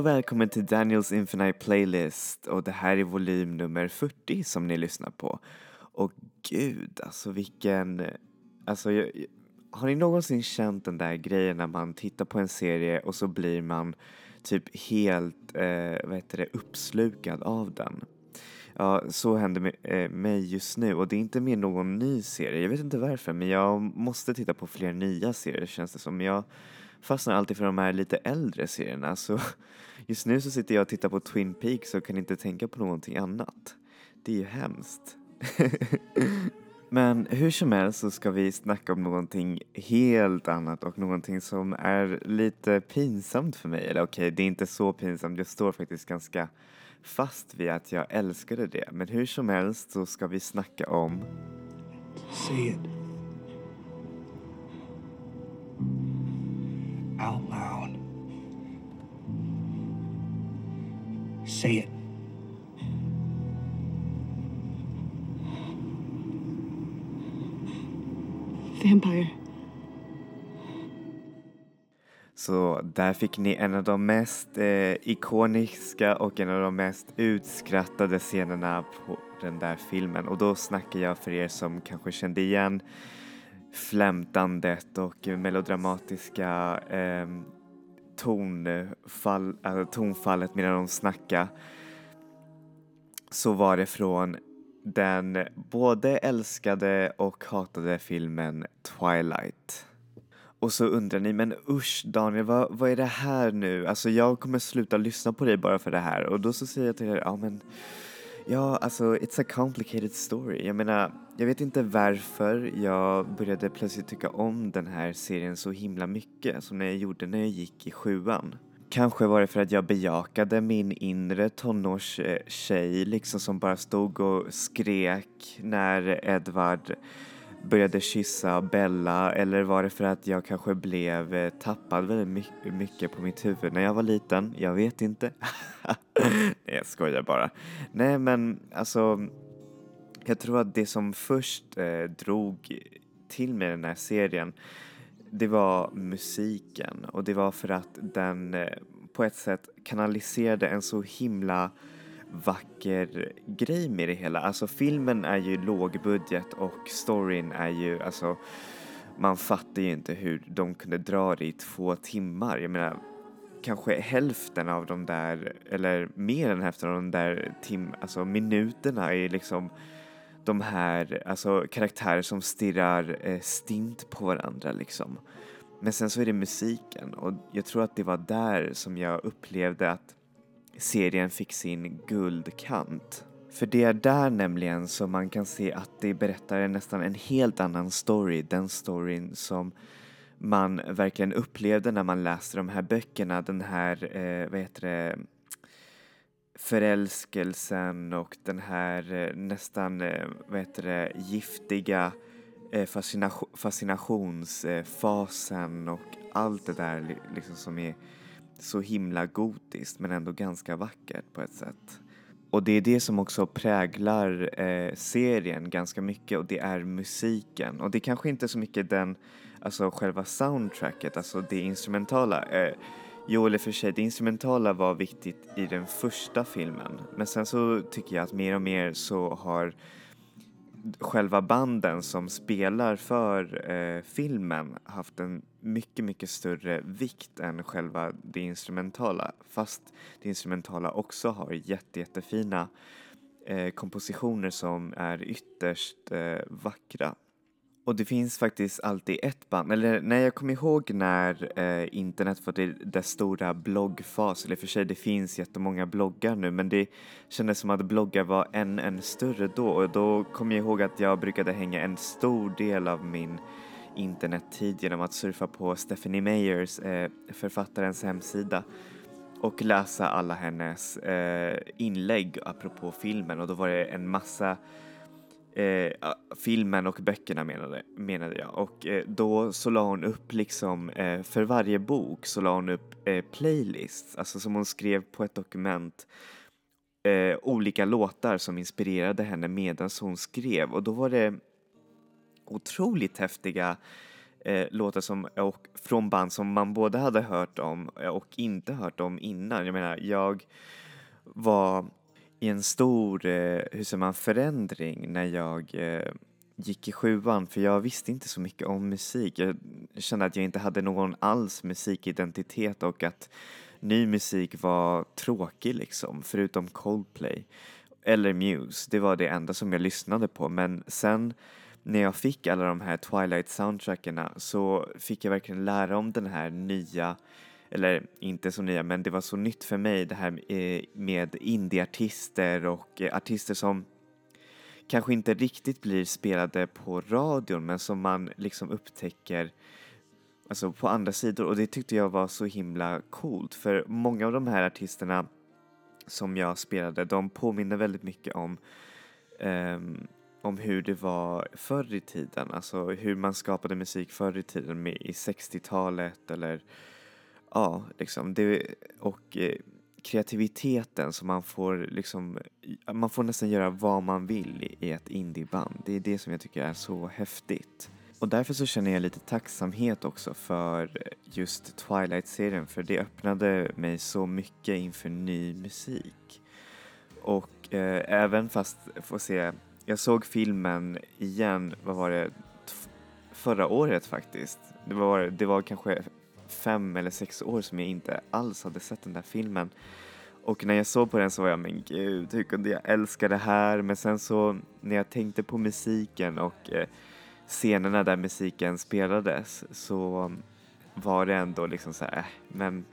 Och välkommen till Daniels Infinite Playlist och det här är volym nummer 40 som ni lyssnar på. Och gud, alltså vilken... Alltså, jag, har ni någonsin känt den där grejen när man tittar på en serie och så blir man typ helt, eh, vad heter det, uppslukad av den? Ja, så händer med eh, mig just nu och det är inte mer någon ny serie. Jag vet inte varför men jag måste titta på fler nya serier känns det som. Jag fastnar alltid för de här lite äldre serierna så just nu så sitter jag och tittar på Twin Peaks och kan inte tänka på någonting annat. Det är ju hemskt. Men hur som helst så ska vi snacka om någonting helt annat och någonting som är lite pinsamt för mig. Eller okej, okay, det är inte så pinsamt. Jag står faktiskt ganska fast vid att jag älskade det. Men hur som helst så ska vi snacka om... Say it. Out loud. Say it. Vampire. Så där fick ni en av de mest eh, ikoniska och en av de mest utskrattade scenerna på den där filmen och då snackar jag för er som kanske kände igen flämtandet och melodramatiska eh, tonfall, äh, tonfallet medan de snackade så var det från den både älskade och hatade filmen Twilight. Och så undrar ni, men usch Daniel, vad, vad är det här nu? Alltså jag kommer sluta lyssna på dig bara för det här. Och då så säger jag till er, ja men, ja alltså it's a complicated story. Jag menar, jag vet inte varför jag började plötsligt tycka om den här serien så himla mycket som när jag gjorde när jag gick i sjuan. Kanske var det för att jag bejakade min inre tonårstjej liksom som bara stod och skrek när Edvard började kyssa Bella eller var det för att jag kanske blev eh, tappad väldigt mycket på mitt huvud när jag var liten? Jag vet inte. Nej, jag skojar bara. Nej, men alltså jag tror att det som först eh, drog till mig den här serien det var musiken och det var för att den eh, på ett sätt kanaliserade en så himla vacker grej med det hela. Alltså filmen är ju lågbudget och storyn är ju alltså man fattar ju inte hur de kunde dra det i två timmar. Jag menar kanske hälften av de där eller mer än hälften av de där tim, alltså minuterna är liksom de här alltså karaktärer som stirrar eh, stint på varandra liksom. Men sen så är det musiken och jag tror att det var där som jag upplevde att serien fick sin guldkant. För det är där nämligen som man kan se att det berättar nästan en helt annan story, den storyn som man verkligen upplevde när man läste de här böckerna, den här, eh, vad heter det, förälskelsen och den här eh, nästan, eh, vad heter det, giftiga eh, fascina fascinationsfasen och allt det där liksom som är så himla gotiskt men ändå ganska vackert på ett sätt. Och det är det som också präglar eh, serien ganska mycket och det är musiken. Och det är kanske inte så mycket den, alltså själva soundtracket, alltså det instrumentala. Eh, jo, eller för sig, det instrumentala var viktigt i den första filmen. Men sen så tycker jag att mer och mer så har själva banden som spelar för eh, filmen haft en mycket, mycket större vikt än själva det instrumentala. Fast det instrumentala också har jätte, jättefina eh, kompositioner som är ytterst eh, vackra. Och det finns faktiskt alltid ett band, eller när jag kommer ihåg när eh, internet fått dess stora bloggfas, eller för sig det finns jättemånga bloggar nu men det kändes som att bloggar var än, än större då och då kommer jag ihåg att jag brukade hänga en stor del av min internettid genom att surfa på Stephanie Meyers, eh, författarens hemsida och läsa alla hennes eh, inlägg apropå filmen. Och då var det en massa eh, filmen och böckerna menade, menade jag. Och eh, då så la hon upp liksom eh, för varje bok så la hon upp eh, playlists, alltså som hon skrev på ett dokument eh, olika låtar som inspirerade henne medan hon skrev. Och då var det otroligt häftiga eh, låtar som, och, från band som man både hade hört om eh, och inte hört om innan. Jag menar, jag var i en stor, eh, hur säger man, förändring när jag eh, gick i sjuan för jag visste inte så mycket om musik. Jag kände att jag inte hade någon alls musikidentitet och att ny musik var tråkig liksom, förutom Coldplay eller Muse. Det var det enda som jag lyssnade på men sen när jag fick alla de här Twilight soundtrackerna så fick jag verkligen lära om den här nya eller inte så nya, men det var så nytt för mig det här eh, med indieartister och eh, artister som kanske inte riktigt blir spelade på radion men som man liksom upptäcker alltså på andra sidor. Och det tyckte jag var så himla coolt för många av de här artisterna som jag spelade de påminner väldigt mycket om um, om hur det var förr i tiden, alltså hur man skapade musik förr i tiden med, i 60-talet eller ja, liksom det och eh, kreativiteten som man får liksom, man får nästan göra vad man vill i ett indieband. Det är det som jag tycker är så häftigt. Och därför så känner jag lite tacksamhet också för just Twilight-serien för det öppnade mig så mycket inför ny musik. Och eh, även fast, får se, jag såg filmen igen, vad var det, förra året faktiskt. Det var, det var kanske fem eller sex år som jag inte alls hade sett den där filmen. Och när jag såg på den så var jag, men gud, hur kunde jag älska det här? Men sen så när jag tänkte på musiken och eh, scenerna där musiken spelades så var det ändå liksom så här, äh, men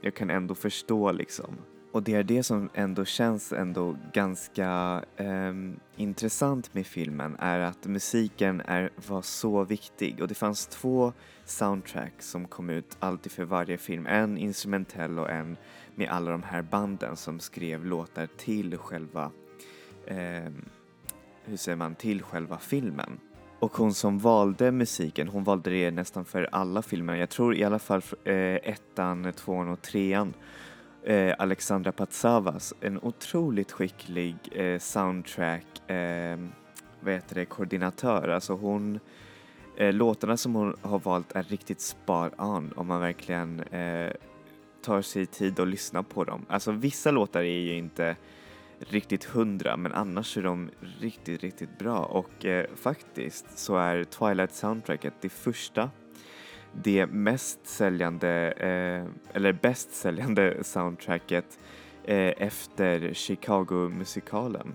jag kan ändå förstå liksom. Och det är det som ändå känns ändå ganska eh, intressant med filmen är att musiken är, var så viktig och det fanns två soundtracks som kom ut alltid för varje film. En instrumentell och en med alla de här banden som skrev låtar till själva, eh, hur säger man, till själva filmen. Och hon som valde musiken, hon valde det nästan för alla filmer. Jag tror i alla fall eh, ettan, tvåan och trean. Eh, Alexandra Patsavas, en otroligt skicklig eh, soundtrack, eh, vad heter det, koordinatör. Alltså hon, eh, låtarna som hon har valt är riktigt spar on om man verkligen eh, tar sig tid att lyssna på dem. Alltså vissa låtar är ju inte riktigt hundra men annars är de riktigt, riktigt bra och eh, faktiskt så är Twilight soundtracket det första det mest säljande, eh, eller bäst säljande soundtracket eh, efter Chicago-musikalen.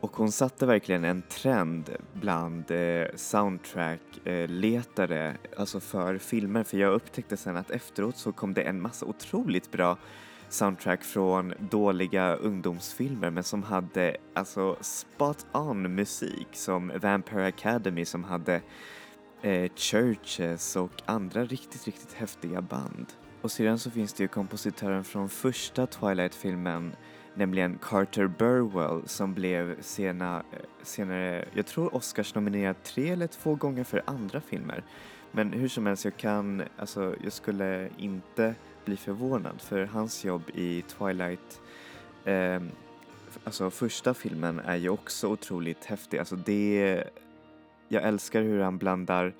Och hon satte verkligen en trend bland eh, soundtrack-letare, eh, alltså för filmer, för jag upptäckte sen att efteråt så kom det en massa otroligt bra soundtrack från dåliga ungdomsfilmer men som hade alltså spot on musik som Vampire Academy som hade eh, Churches och andra riktigt, riktigt häftiga band. Och sedan så finns det ju kompositören från första Twilight-filmen nämligen Carter Burwell som blev sena, eh, senare, jag tror Oscars nominerad tre eller två gånger för andra filmer. Men hur som helst, jag kan, alltså jag skulle inte bli förvånad för hans jobb i Twilight, eh, alltså första filmen är ju också otroligt häftig. Alltså det, jag älskar hur han blandar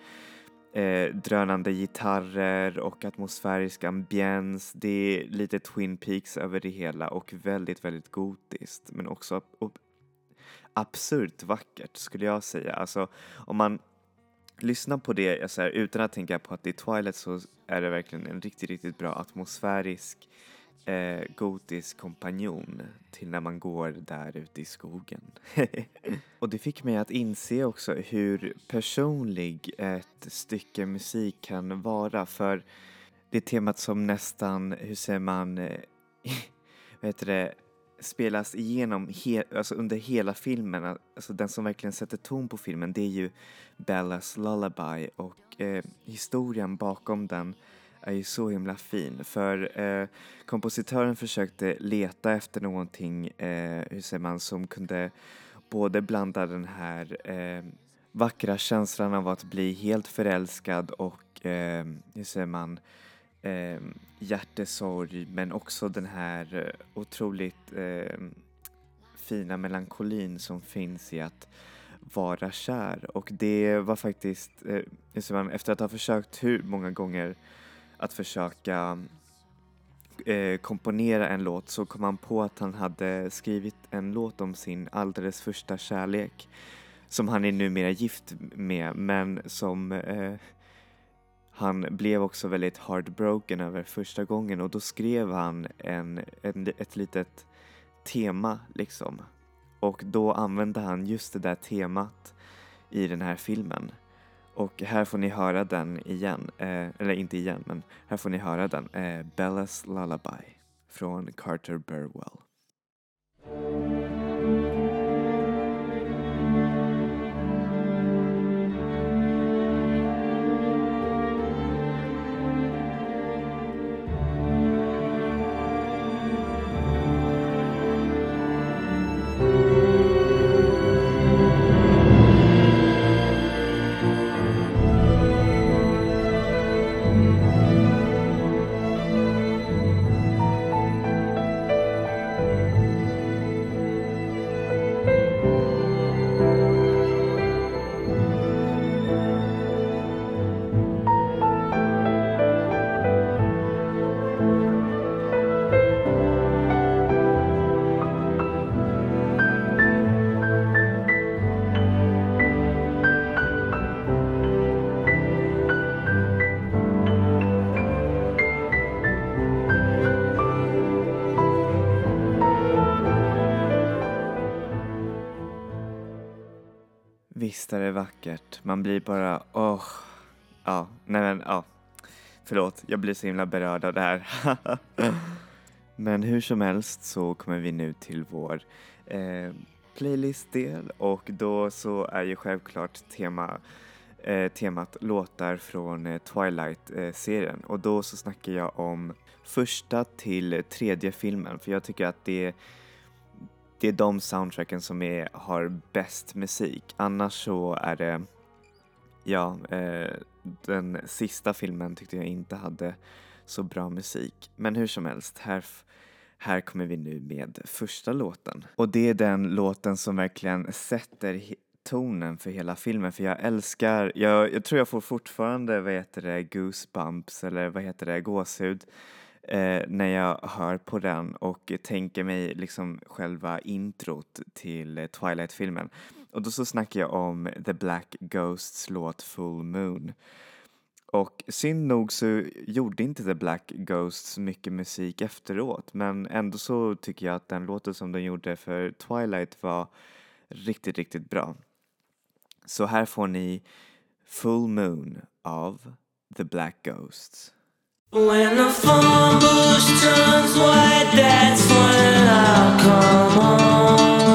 eh, drönande gitarrer och atmosfärisk ambiens. Det är lite Twin Peaks över det hela och väldigt, väldigt gotiskt men också absurt vackert skulle jag säga. Alltså om man lyssnar på det så här, utan att tänka på att det är Twilight så är det verkligen en riktigt, riktigt bra atmosfärisk eh, gotisk kompanjon till när man går där ute i skogen. och det fick mig att inse också hur personlig ett stycke musik kan vara för det temat som nästan, hur säger man, eh, vad heter det, spelas igenom he alltså under hela filmen, alltså den som verkligen sätter ton på filmen det är ju Bellas Lullaby och eh, historien bakom den är ju så himla fin. För eh, kompositören försökte leta efter någonting, eh, hur säger man, som kunde både blanda den här eh, vackra känslan av att bli helt förälskad och, eh, hur säger man, eh, hjärtesorg men också den här otroligt eh, fina melankolin som finns i att vara kär. Och det var faktiskt, eh, efter att ha försökt hur många gånger att försöka eh, komponera en låt så kom han på att han hade skrivit en låt om sin alldeles första kärlek som han är numera gift med men som eh, han blev också väldigt heartbroken över första gången och då skrev han en, en, ett litet tema liksom. Och då använde han just det där temat i den här filmen. Och här får ni höra den igen, eh, eller inte igen men här får ni höra den, eh, Bellas Lullaby från Carter Burwell. Visst är det vackert. Man blir bara, åh. Ja, nej men ja. Förlåt, jag blir så himla berörd av det här. men hur som helst så kommer vi nu till vår eh, playlistdel och då så är ju självklart tema, eh, temat låtar från eh, Twilight-serien och då så snackar jag om första till tredje filmen för jag tycker att det det är de soundtracken som är, har bäst musik. Annars så är det, ja, eh, den sista filmen tyckte jag inte hade så bra musik. Men hur som helst, här, här kommer vi nu med första låten. Och det är den låten som verkligen sätter tonen för hela filmen för jag älskar, jag, jag tror jag får fortfarande, vad heter det, goosebumps eller vad heter det, gåshud eh, när jag hör på den och tänker mig liksom själva introt till Twilight-filmen. Och då så snackar jag om The Black Ghosts låt Full Moon. Och synd nog så gjorde inte The Black Ghosts mycket musik efteråt men ändå så tycker jag att den låten som de gjorde för Twilight var riktigt, riktigt bra. Så här får ni Full Moon av The Black Ghosts. When the phone bush turns white, that's when I'll come home.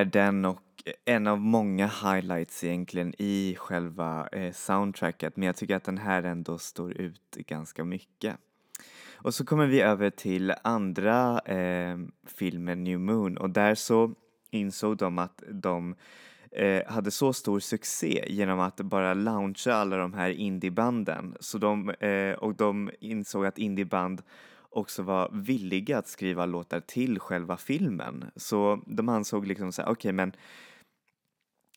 Är den och eh, en av många highlights egentligen i själva eh, soundtracket men jag tycker att den här ändå står ut ganska mycket. Och så kommer vi över till andra eh, filmen New Moon och där så insåg de att de eh, hade så stor succé genom att bara launcha alla de här indiebanden så de, eh, och de insåg att indieband också var villiga att skriva låtar till själva filmen. Så de ansåg liksom så här, okej okay, men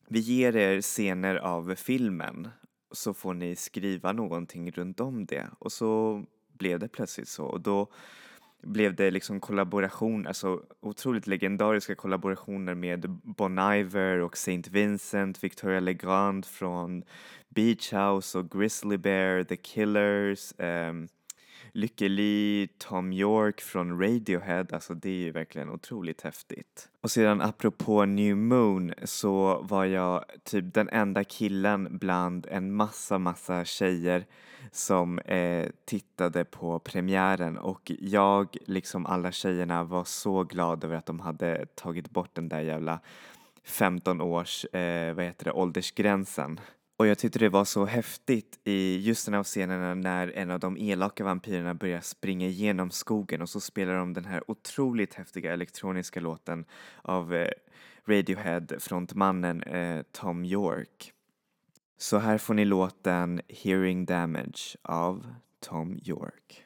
vi ger er scener av filmen så får ni skriva någonting runt om det. Och så blev det plötsligt så och då blev det liksom kollaboration, alltså otroligt legendariska kollaborationer med Bon Iver och Saint Vincent, Victoria Legrand från Beach House och Grizzly Bear, The Killers, um, Lykke Li, Tom York från Radiohead, alltså det är ju verkligen otroligt häftigt. Och sedan apropå New Moon så var jag typ den enda killen bland en massa, massa tjejer som eh, tittade på premiären och jag, liksom alla tjejerna, var så glad över att de hade tagit bort den där jävla 15 års, eh, vad heter det, åldersgränsen. Och jag tyckte det var så häftigt i just den här scenerna när en av de elaka vampyrerna börjar springa igenom skogen och så spelar de den här otroligt häftiga elektroniska låten av eh, Radiohead frontmannen eh, Tom York. Så här får ni låten Hearing Damage av Tom York.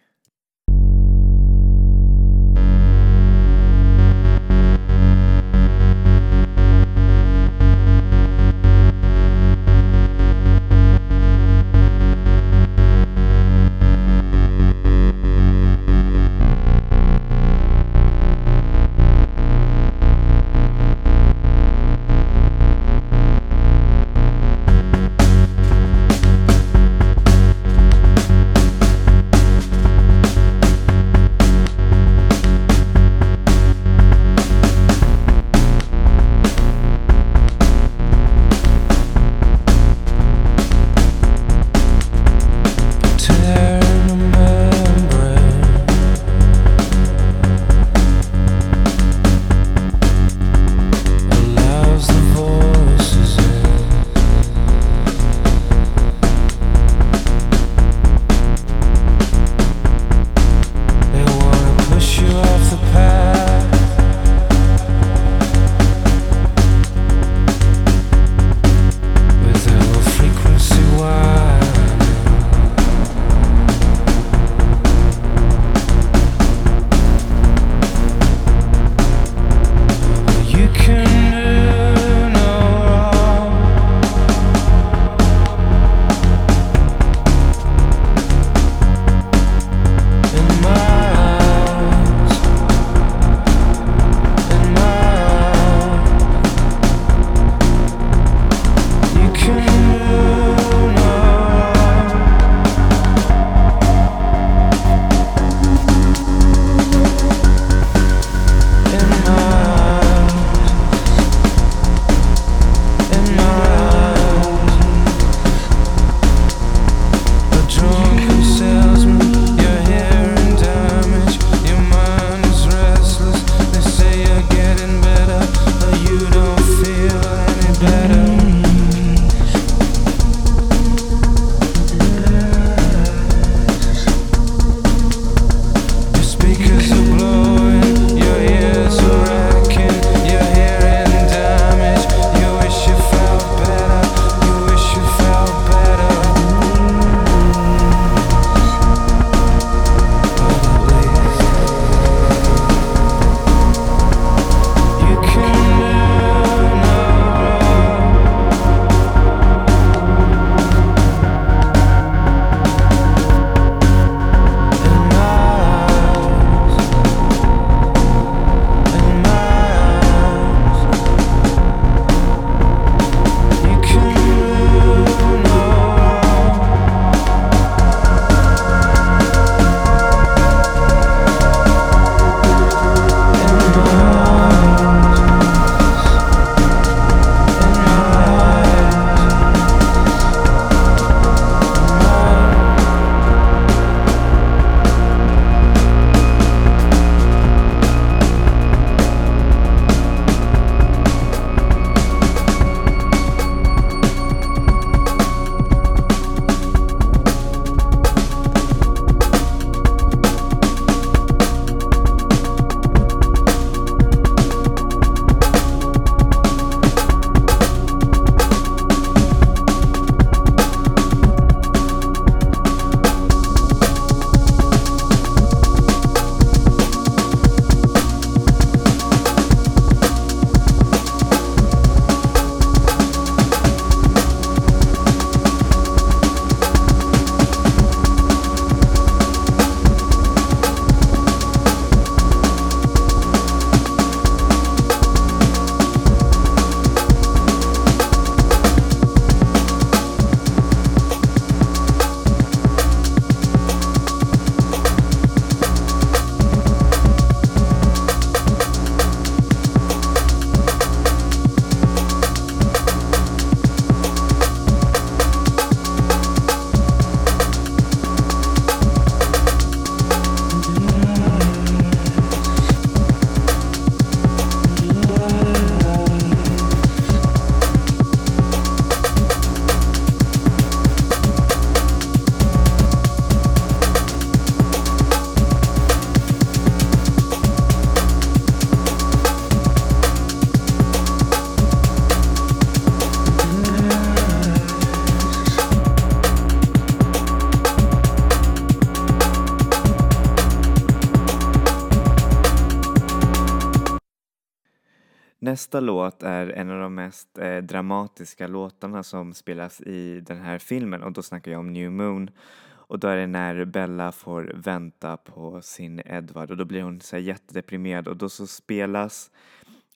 Nästa låt är en av de mest eh, dramatiska låtarna som spelas i den här filmen och då snackar jag om New Moon. Och då är det när Bella får vänta på sin Edward och då blir hon så här jättedeprimerad. Och då så spelas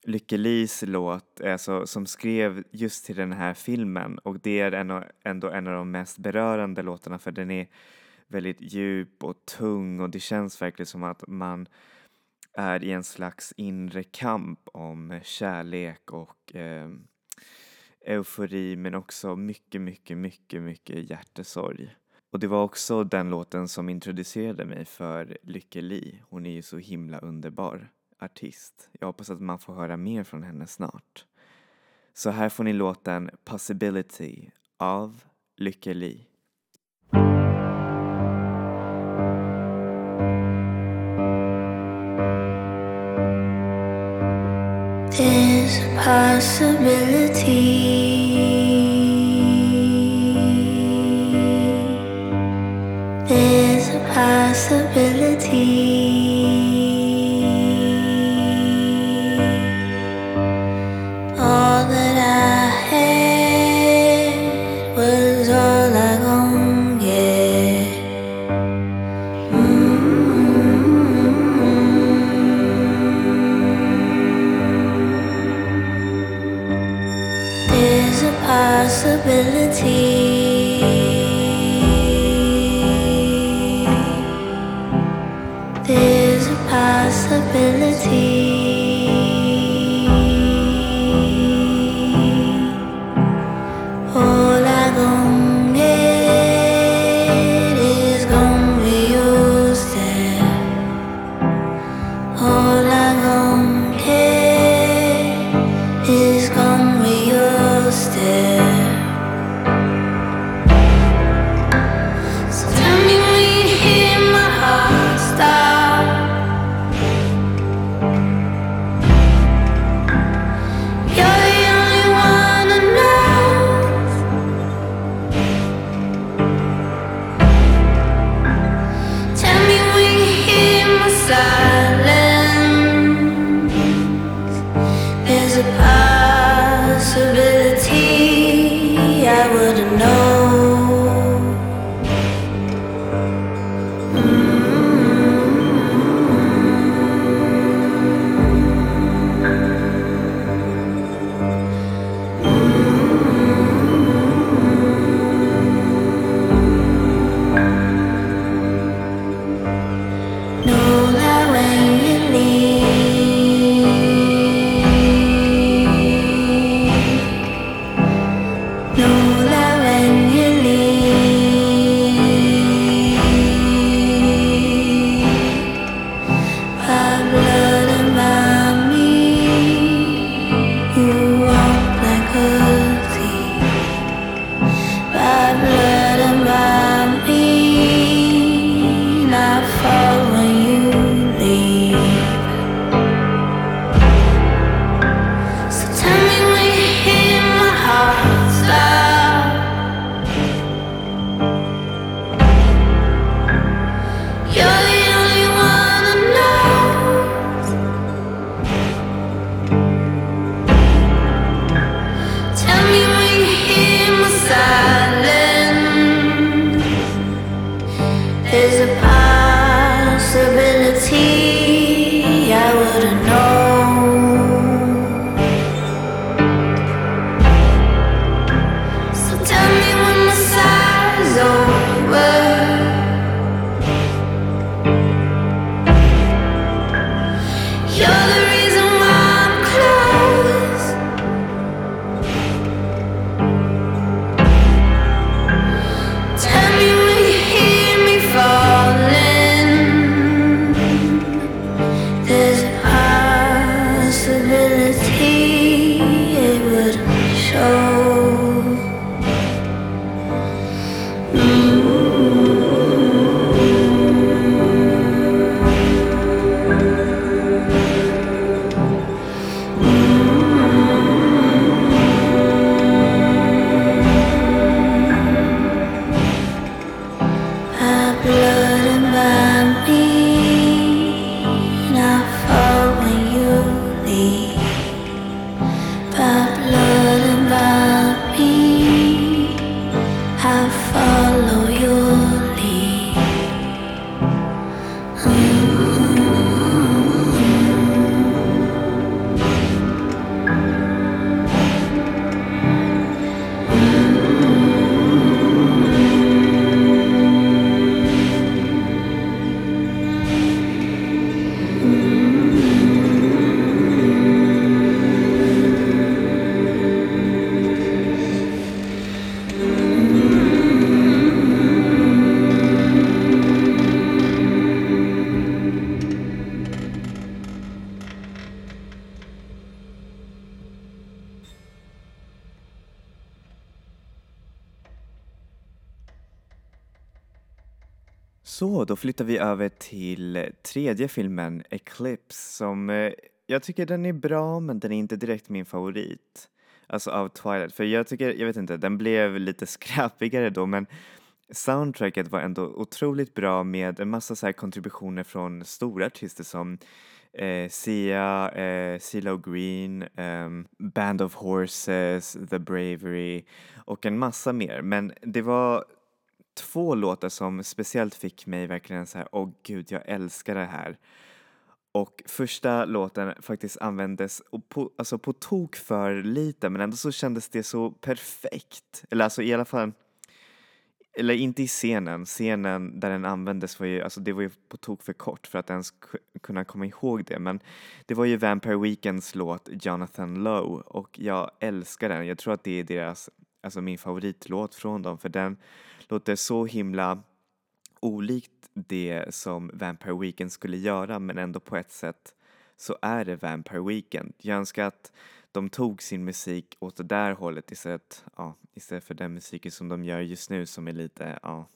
Lykke Lis låt alltså, som skrev just till den här filmen. Och det är en, ändå en av de mest berörande låtarna för den är väldigt djup och tung. Och det känns verkligen som att man är i en slags inre kamp om kärlek och eh, eufori men också mycket, mycket, mycket, mycket hjärtesorg. Och det var också den låten som introducerade mig för Lykke Li. Hon är ju så himla underbar artist. Jag hoppas att man får höra mer från henne snart. Så här får ni låten Possibility av Lykke Li. There's a possibility. There's a possibility. Flyttar vi över till tredje filmen, Eclipse, som eh, jag tycker den är bra men den är inte direkt min favorit. Alltså av Twilight, för jag tycker, jag vet inte, den blev lite skräpigare då men soundtracket var ändå otroligt bra med en massa så här kontributioner från stora artister som eh, Sia, eh, CeeLo Green, eh, Band of Horses, The Bravery och en massa mer. Men det var två låtar som speciellt fick mig verkligen så här, åh gud, jag älskar det här. Och första låten faktiskt användes på, alltså på tok för lite men ändå så kändes det så perfekt. Eller alltså i alla fall, eller inte i scenen, scenen där den användes var ju, alltså det var ju på tok för kort för att ens kunna komma ihåg det men det var ju Vampire Weekends låt Jonathan Lowe och jag älskar den. Jag tror att det är deras, alltså min favoritlåt från dem för den låter så himla olikt det som Vampire Weekend skulle göra men ändå på ett sätt så är det Vampire Weekend. Jag önskar att de tog sin musik åt det där hållet istället, ja, istället för den musiken som de gör just nu som är lite, ja,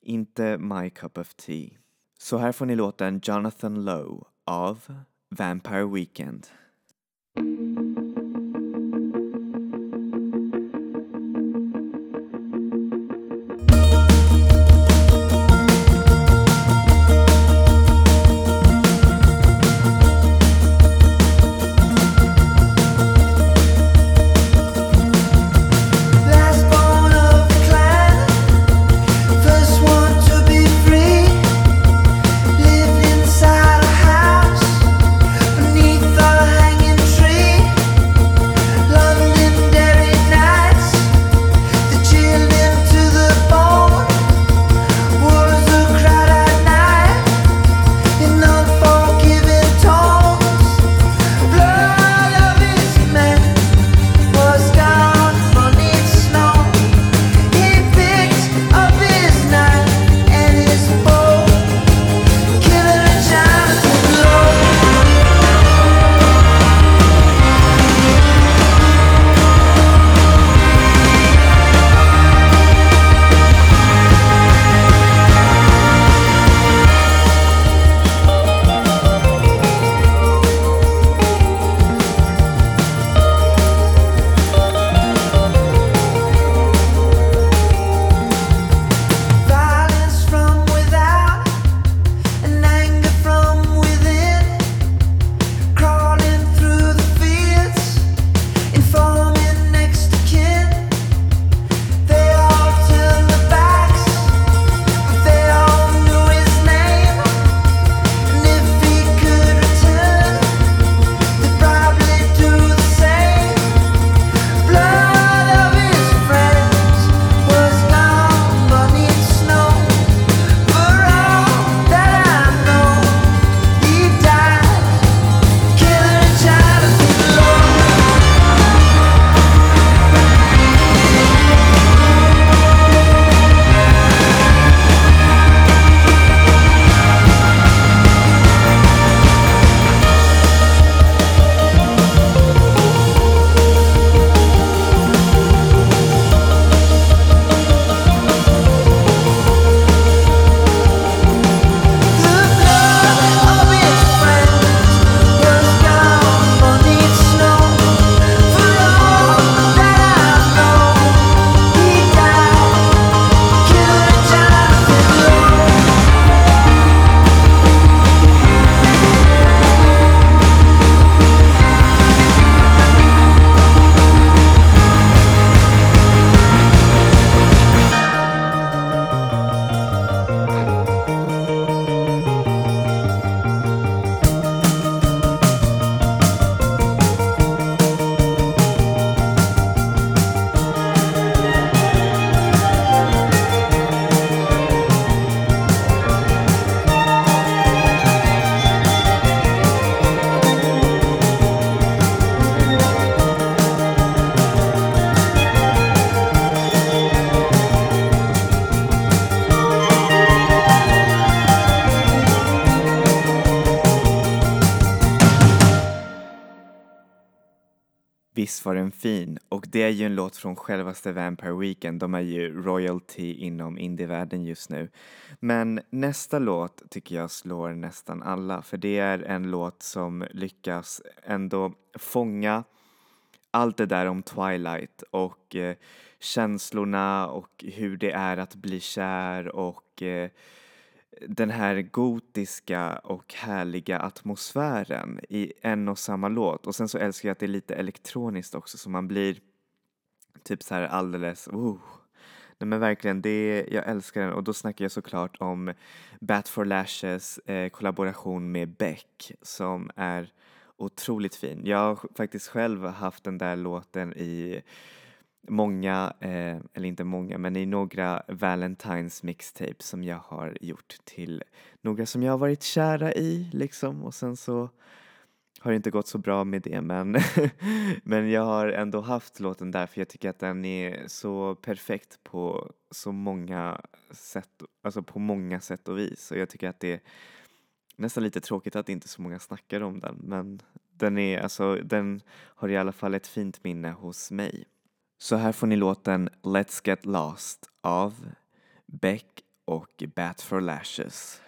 inte my cup of tea. Så här får ni låten Jonathan Lowe av Vampire Weekend. Fin och det är ju en låt från självaste Vampire Weekend. De är ju royalty inom indievärlden just nu. Men nästa låt tycker jag slår nästan alla för det är en låt som lyckas ändå fånga allt det där om Twilight och eh, känslorna och hur det är att bli kär och eh, den här gotiska och härliga atmosfären i en och samma låt. Och sen så älskar jag att det är lite elektroniskt också så man blir typ så här alldeles, oh. Nej men verkligen, det, jag älskar den och då snackar jag såklart om Bat for Lashes eh, kollaboration med Beck som är otroligt fin. Jag har faktiskt själv haft den där låten i många, eh, eller inte många, men i några Valentines mixtapes som jag har gjort till några som jag har varit kära i liksom och sen så har det inte gått så bra med det men, men jag har ändå haft låten där för jag tycker att den är så perfekt på så många sätt, alltså på många sätt och vis och jag tycker att det är nästan lite tråkigt att inte så många snackar om den men den är alltså, den har i alla fall ett fint minne hos mig. Så här får ni låten Let's Get Lost av Beck och Bat for Lashes.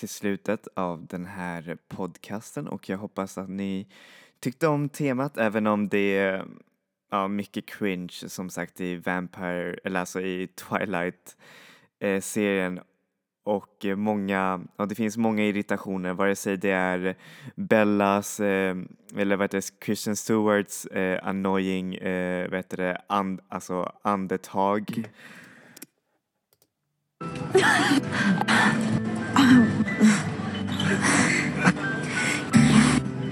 Till slutet av den här podcasten och jag hoppas att ni tyckte om temat även om det är ja, mycket cringe som sagt i Vampire, eller alltså i Twilight-serien eh, och många, ja, det finns många irritationer vare sig det är Bellas eh, eller vad heter det, Christian Stewarts eh, annoying, eh, vad heter det, and, alltså andetag.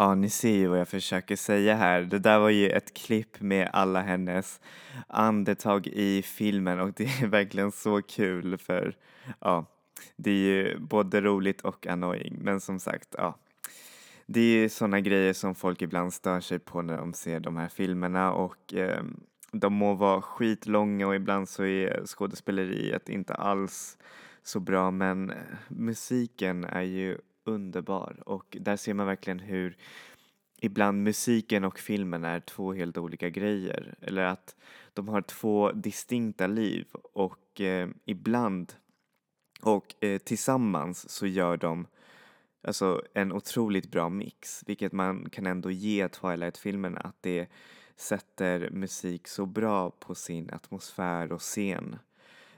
Ja, ni ser ju vad jag försöker säga här. Det där var ju ett klipp med alla hennes andetag i filmen och det är verkligen så kul för ja, det är ju både roligt och annoying. Men som sagt, ja, det är ju sådana grejer som folk ibland stör sig på när de ser de här filmerna och eh, de må vara skitlånga och ibland så är skådespeleriet inte alls så bra men eh, musiken är ju underbar. Och där ser man verkligen hur ibland musiken och filmen är två helt olika grejer. Eller att de har två distinkta liv och eh, ibland och eh, tillsammans så gör de alltså en otroligt bra mix. Vilket man kan ändå ge Twilight-filmerna att det sätter musik så bra på sin atmosfär och scen.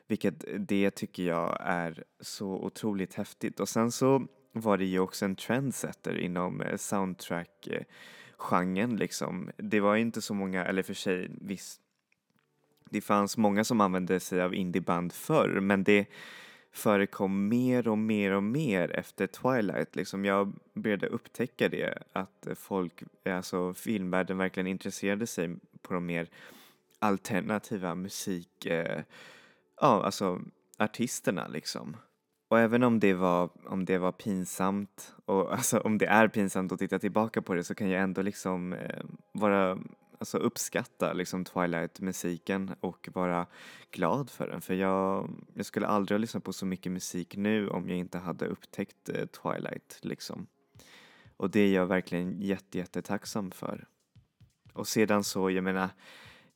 Vilket eh, det tycker jag är så otroligt häftigt. Och sen så var det ju också en trendsetter inom eh, soundtrack-genren liksom. Det var inte så många, eller för sig visst, det fanns många som använde sig av indieband förr men det förekom mer och mer och mer efter Twilight. Liksom jag började upptäcka det, att folk, alltså filmvärlden verkligen intresserade sig på de mer alternativa musik, eh, ja alltså artisterna liksom. Och även om det var, om det var pinsamt och alltså om det är pinsamt att titta tillbaka på det så kan jag ändå liksom eh, vara, alltså uppskatta liksom Twilight-musiken och vara glad för den för jag, jag skulle aldrig ha lyssnat på så mycket musik nu om jag inte hade upptäckt eh, Twilight liksom. Och det är jag verkligen jätte, jättetacksam för. Och sedan så, jag menar,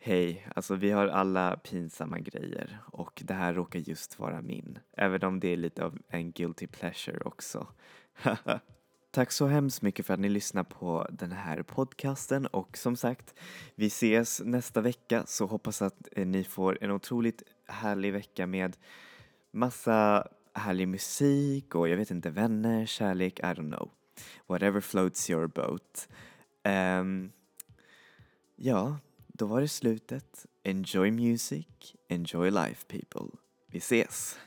Hej, alltså vi har alla pinsamma grejer och det här råkar just vara min. Även om det är lite av en guilty pleasure också. Tack så hemskt mycket för att ni lyssnar på den här podcasten och som sagt, vi ses nästa vecka så hoppas att eh, ni får en otroligt härlig vecka med massa härlig musik och jag vet inte, vänner, kärlek, I don't know. Whatever floats your boat. Um, ja, då var det slutet. Enjoy music, enjoy life people. Vi ses!